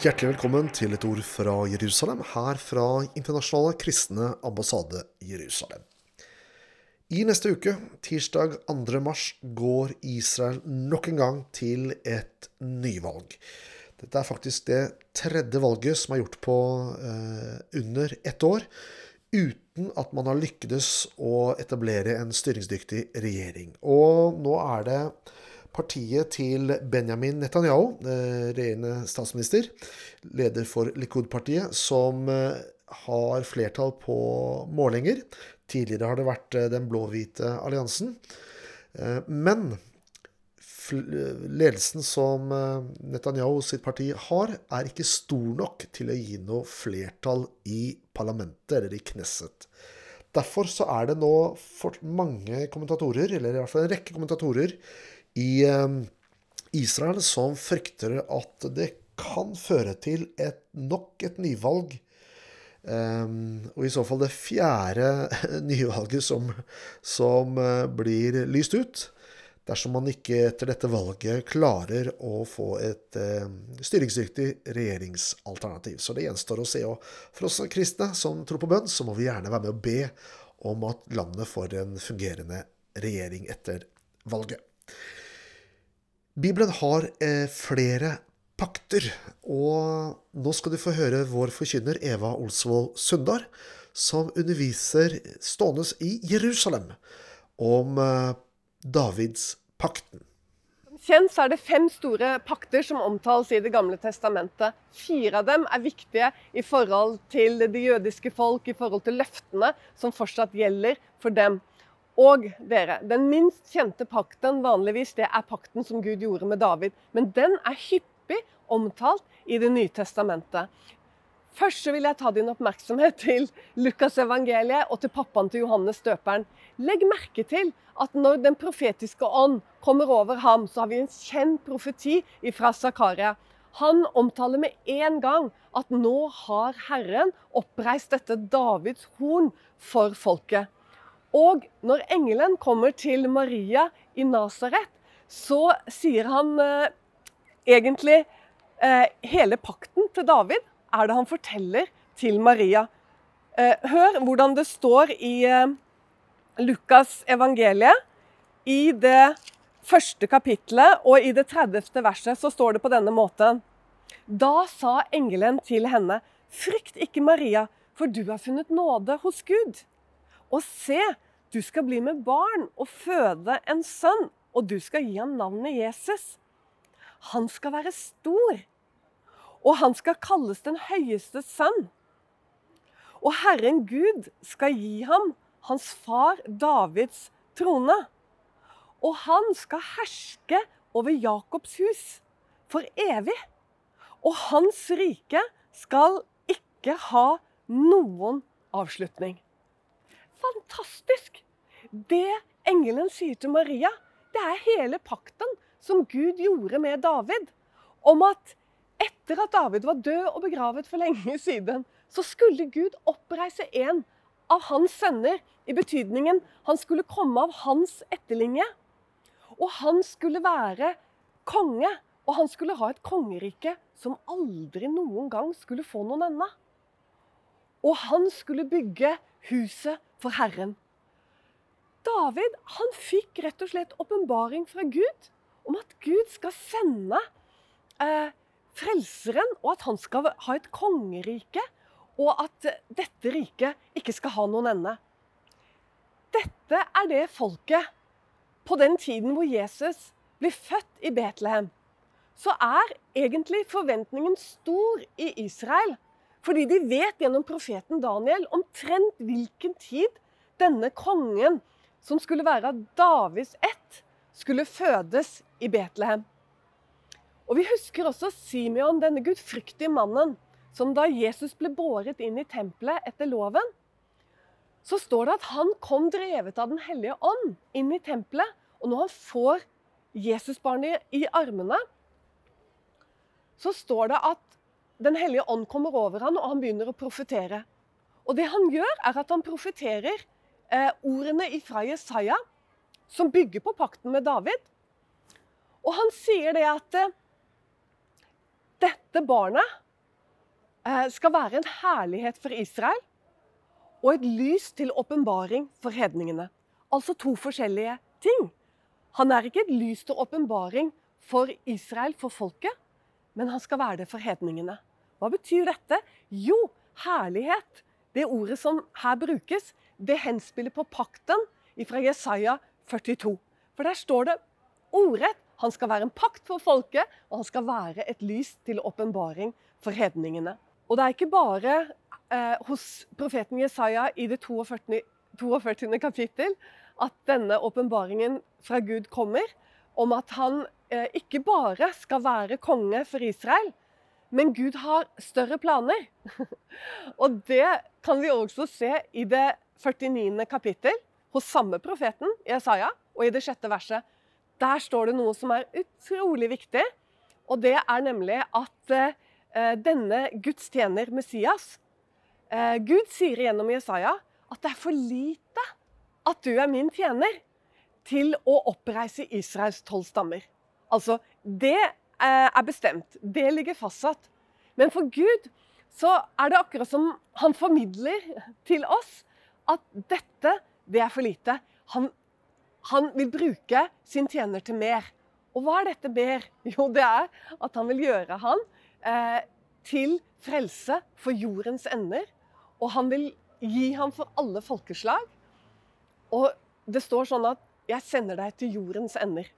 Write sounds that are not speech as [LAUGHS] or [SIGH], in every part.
Hjertelig velkommen til et ord fra Jerusalem, her fra Internasjonale kristne ambassade Jerusalem. I neste uke, tirsdag 2. mars, går Israel nok en gang til et nyvalg. Dette er faktisk det tredje valget som er gjort på eh, under ett år, uten at man har lyktes å etablere en styringsdyktig regjering. Og nå er det partiet til Benjamin Netanyahu, eh, regjerende statsminister, leder for Likud-partiet, som eh, har flertall på målinger. Tidligere har det vært eh, den blå-hvite alliansen. Men ledelsen som Netanyahu sitt parti har, er ikke stor nok til å gi noe flertall i parlamentet, eller i Knesset. Derfor så er det nå mange kommentatorer, eller i hvert fall en rekke kommentatorer, i ehm, Israel som frykter at det kan føre til et, nok et nyvalg. Um, og i så fall det fjerde [LAUGHS] nyvalget som, som uh, blir lyst ut. Dersom man ikke etter dette valget klarer å få et uh, styringsdyktig regjeringsalternativ. Så det gjenstår å se. Og for oss kristne som tror på bønn, så må vi gjerne være med å be om at landet får en fungerende regjering etter valget. Bibelen har eh, flere pakter, og nå skal du få høre vår forkynner Eva Olsvold Sundar, som underviser stående i Jerusalem om eh, Davids pakten. Kjent er det fem store pakter som omtales i Det gamle testamentet. Fire av dem er viktige i forhold til det jødiske folk, i forhold til løftene som fortsatt gjelder for dem. Og dere, den minst kjente pakten vanligvis, det er pakten som Gud gjorde med David. Men den er hyppig omtalt i Det nye testamentet. Først så vil jeg ta din oppmerksomhet til Lukas evangeliet og til pappaen til Johannes døperen. Legg merke til at når den profetiske ånd kommer over ham, så har vi en kjent profeti fra Zakaria. Han omtaler med en gang at nå har Herren oppreist dette Davids horn for folket. Og når engelen kommer til Maria i Nasaret, så sier han eh, egentlig eh, hele pakten til David er det han forteller til Maria. Eh, hør hvordan det står i eh, Lukas evangeliet. I det første kapitlet og i det 30. verset så står det på denne måten. Da sa engelen til henne, frykt ikke Maria, for du har funnet nåde hos Gud. Og se, du skal bli med barn og føde en sønn, og du skal gi ham navnet Jesus. Han skal være stor, og han skal kalles den høyeste sønn. Og Herren Gud skal gi ham hans far Davids trone. Og han skal herske over Jakobs hus for evig. Og hans rike skal ikke ha noen avslutning fantastisk! Det engelen sier til Maria, det er hele pakten som Gud gjorde med David. Om at etter at David var død og begravet for lenge siden, så skulle Gud oppreise en av hans sønner, i betydningen han skulle komme av hans etterlinje. Og han skulle være konge, og han skulle ha et kongerike som aldri noen gang skulle få noen ende. Og han skulle bygge huset for Herren. David han fikk rett og slett åpenbaring fra Gud om at Gud skal sende eh, frelseren, og at han skal ha et kongerike, og at dette riket ikke skal ha noen ende. Dette er det folket på den tiden hvor Jesus blir født i Betlehem. Så er egentlig forventningen stor i Israel fordi de vet gjennom profeten Daniel omtrent hvilken tid denne kongen, som skulle være av Davids ett, skulle fødes i Betlehem. Og Vi husker også Simeon, denne gudfryktige mannen, som da Jesus ble båret inn i tempelet etter loven, så står det at han kom drevet av Den hellige ånd inn i tempelet. Og når han får Jesusbarnet i armene, så står det at den hellige ånd kommer over han, og han begynner å profetere. Og det han gjør, er at han profeterer eh, ordene fra Jesaja, som bygger på pakten med David. Og han sier det at eh, dette barnet eh, skal være en herlighet for Israel og et lys til åpenbaring for hedningene. Altså to forskjellige ting. Han er ikke et lys til åpenbaring for Israel, for folket, men han skal være det for hedningene. Hva betyr dette? Jo, herlighet. Det ordet som her brukes, det henspiller på pakten fra Jesaja 42. For der står det ordrett han skal være en pakt for folket, og han skal være et lys til åpenbaring for hedningene. Og det er ikke bare eh, hos profeten Jesaja i det 42. 42. kapittel at denne åpenbaringen fra Gud kommer, om at han eh, ikke bare skal være konge for Israel, men Gud har større planer. [LAUGHS] og det kan vi også se i det 49. kapittel hos samme profeten, Jesaja, og i det sjette verset. Der står det noe som er utrolig viktig, og det er nemlig at eh, denne Guds tjener, Messias eh, Gud sier gjennom Jesaja at det er for lite at du er min tjener til å oppreise Israels tolv stammer. Altså, det er bestemt. Det ligger fastsatt. Men for Gud så er det akkurat som han formidler til oss at dette, det er for lite. Han han vil bruke sin tjener til mer. Og hva er dette mer? [LAUGHS] Jo, det er at han vil gjøre han eh, til frelse for jordens ender. Og han vil gi ham for alle folkeslag. Og det står sånn at 'jeg sender deg til jordens ender'.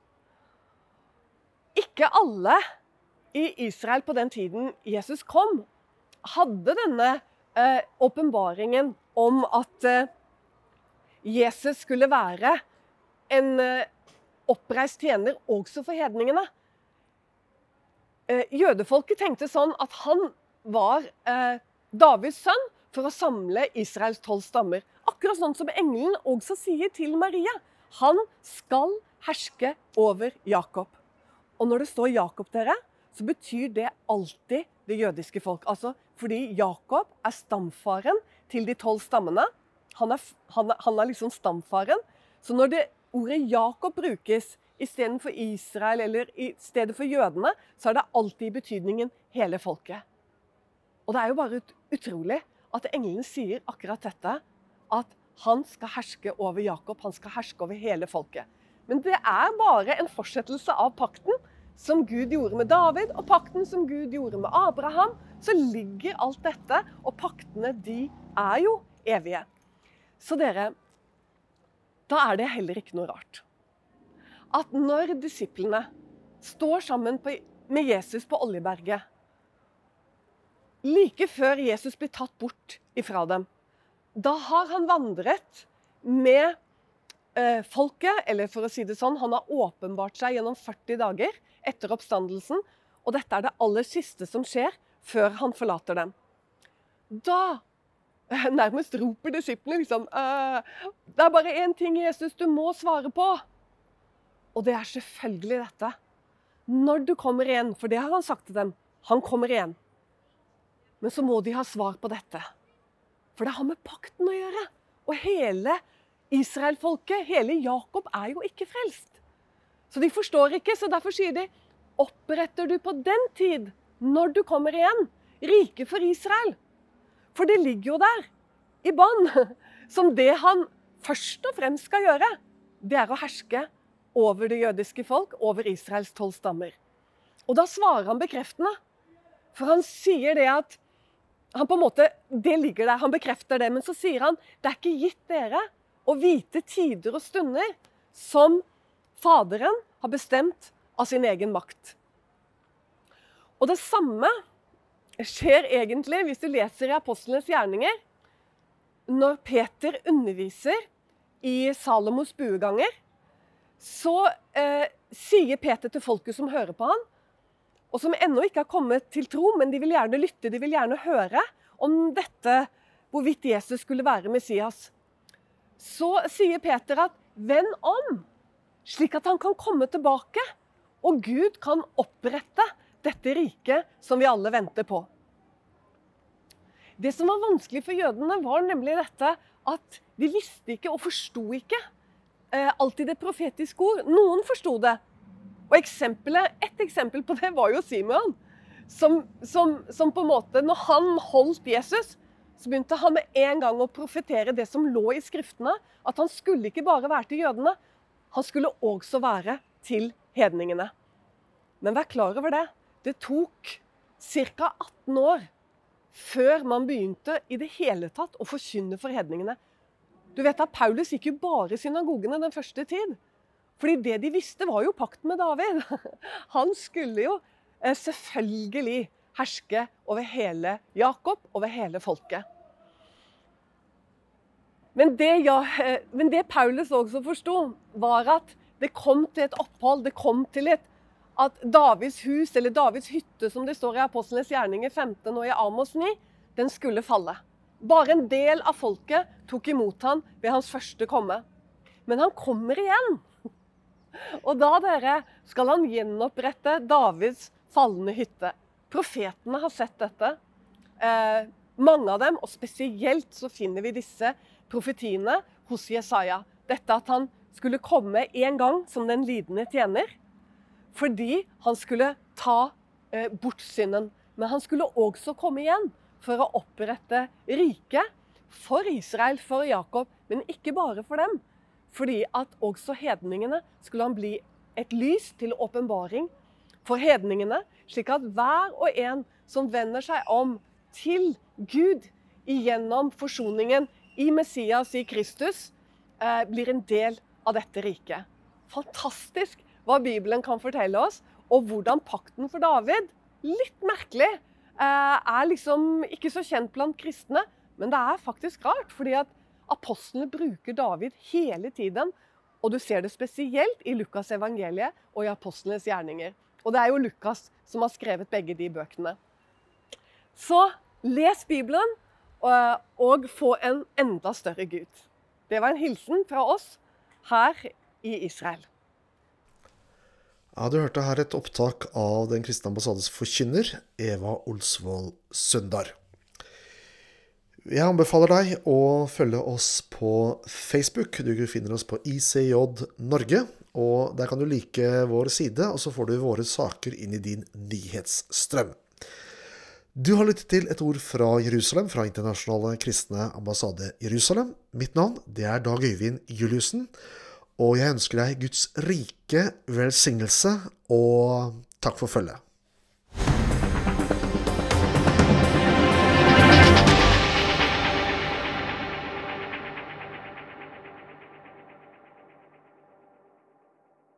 Ikke alle i Israel på den tiden Jesus kom, hadde denne eh, åpenbaringen eh, om at eh, Jesus skulle være en eh, oppreist tjener også for hedningene. Eh, jødefolket tenkte sånn at han var eh, Davids sønn for å samle Israels tolv stammer. Akkurat sånn som engelen også sier til Maria. Han skal herske over Jakob. Og når det står Jakob, dere, så betyr det alltid det jødiske folk. Altså fordi Jakob er stamfaren til de tolv stammene. Han er, han, er, han er liksom stamfaren. Så når det ordet Jakob brukes istedenfor Israel eller i stedet for jødene, så er det alltid i betydningen hele folket. Og det er jo bare utrolig at englene sier akkurat dette. At han skal herske over Jakob, han skal herske over hele folket. Men det er bare en fortsettelse av pakten som Gud gjorde med David, og pakten som Gud gjorde med Abraham. Så ligger alt dette, og paktene de er jo evige. Så dere, da er det heller ikke noe rart at når disiplene står sammen på, med Jesus på Oljeberget, like før Jesus blir tatt bort ifra dem, da har han vandret med eh, folket, eller for å si det sånn, han har åpenbart seg gjennom 40 dager etter oppstandelsen, og dette er det aller siste som skjer før han forlater dem. Da [LAUGHS] nærmest roper disiplene liksom Det er bare én ting, Jesus, du må svare på. Og det er selvfølgelig dette. Når du kommer igjen, for det har han sagt til dem, han kommer igjen. Men så må de ha svar på dette. For det har med pakten å gjøre. Og hele Israelfolket, hele Jakob, er jo ikke frelst. Så de forstår ikke, så derfor sier de oppretter du på den tid, når du kommer igjen, riket for Israel. For det ligger jo der, i bånn, [LAUGHS] som det han først og fremst skal gjøre. Det er å herske over det jødiske folk, over Israels tolv stammer. Og da svarer han bekreftende. For han sier det at han på en måte, Det ligger der, han bekrefter det. Men så sier han det er ikke gitt dere å vite tider og stunder som Faderen har bestemt av sin egen makt. Og det samme skjer egentlig hvis du leser i Apostlenes gjerninger. Når Peter underviser i Salomos bueganger, så eh, sier Peter til folket som hører på han, og som ennå ikke har kommet til tro, men de vil gjerne lytte, de vil gjerne høre om dette, hvorvidt Jesus skulle være Messias. Så sier Peter at 'venn om', slik at han kan komme tilbake, og Gud kan opprette dette riket som vi alle venter på. Det som var vanskelig for jødene, var nemlig dette at de visste ikke og forsto ikke eh, alltid det profetiske ord. Noen forsto det. Og Et eksempel på det var jo Simon, som, som, som, på en måte Når han holdt Jesus, så begynte han med en gang å profetere det som lå i skriftene. At han skulle ikke bare være til jødene, han skulle også være til hedningene. Men vær klar over det. Det tok ca. 18 år før man begynte i det hele tatt å forkynne for hedningene. Du vet at Paulus gikk jo bare i synagogene den første tid. Fordi det de visste, var jo pakten med David. [LAUGHS] Han skulle jo eh, selvfølgelig herske over hele Jakob, over hele folket. Men det, ja, eh, men det Paulus også forsto, var at det kom til et opphold, det kom til et at Davids hus, eller Davids hytte, som det står i Apostlenes gjerninger 15 og i Amos 9, den skulle falle. Bare en del av folket tok imot han ved hans første komme. Men han kommer igjen. [LAUGHS] Og da, dere, skal han gjenopprette Davids falne hytte. Profetene har sett dette. Eh, mange av dem, og spesielt så finner vi disse profetiene hos Jesaja. Dette at han skulle komme en gang som den lidende tjener. Fordi han skulle ta eh, bort synden. Men han skulle også komme igjen for å opprette riket for Israel, for Jakob, men ikke bare for dem. Fordi at også hedningene skulle han bli et lys til åpenbaring for hedningene, slik at hver og en som vender seg om til Gud igjennom forsoningen i Messias, i Kristus, eh, blir en del av dette riket. Fantastisk hva Bibelen kan fortelle oss, og hvordan pakten for David, litt merkelig, eh, er liksom ikke så kjent blant kristne. Men det er faktisk rart, fordi at apostlene bruker David hele tiden. Og du ser det spesielt i Lukas evangeliet og i apostlenes gjerninger. Og det er jo Lukas som har skrevet begge de bøkene. Så les Bibelen og få en enda større Gud. Det var en hilsen fra oss her i Israel. Ja, Du hørte her et opptak av Den kristne ambassades forkynner, Eva Olsvold Sundar. Jeg anbefaler deg å følge oss på Facebook. Du finner oss på ICJ Norge. og Der kan du like vår side, og så får du våre saker inn i din nyhetsstrøm. Du har lyttet til et ord fra Jerusalem, fra Internasjonale kristne ambassade Jerusalem. Mitt navn det er Dag Øyvind Juliussen. Og jeg ønsker deg Guds rike velsignelse, og takk for følget.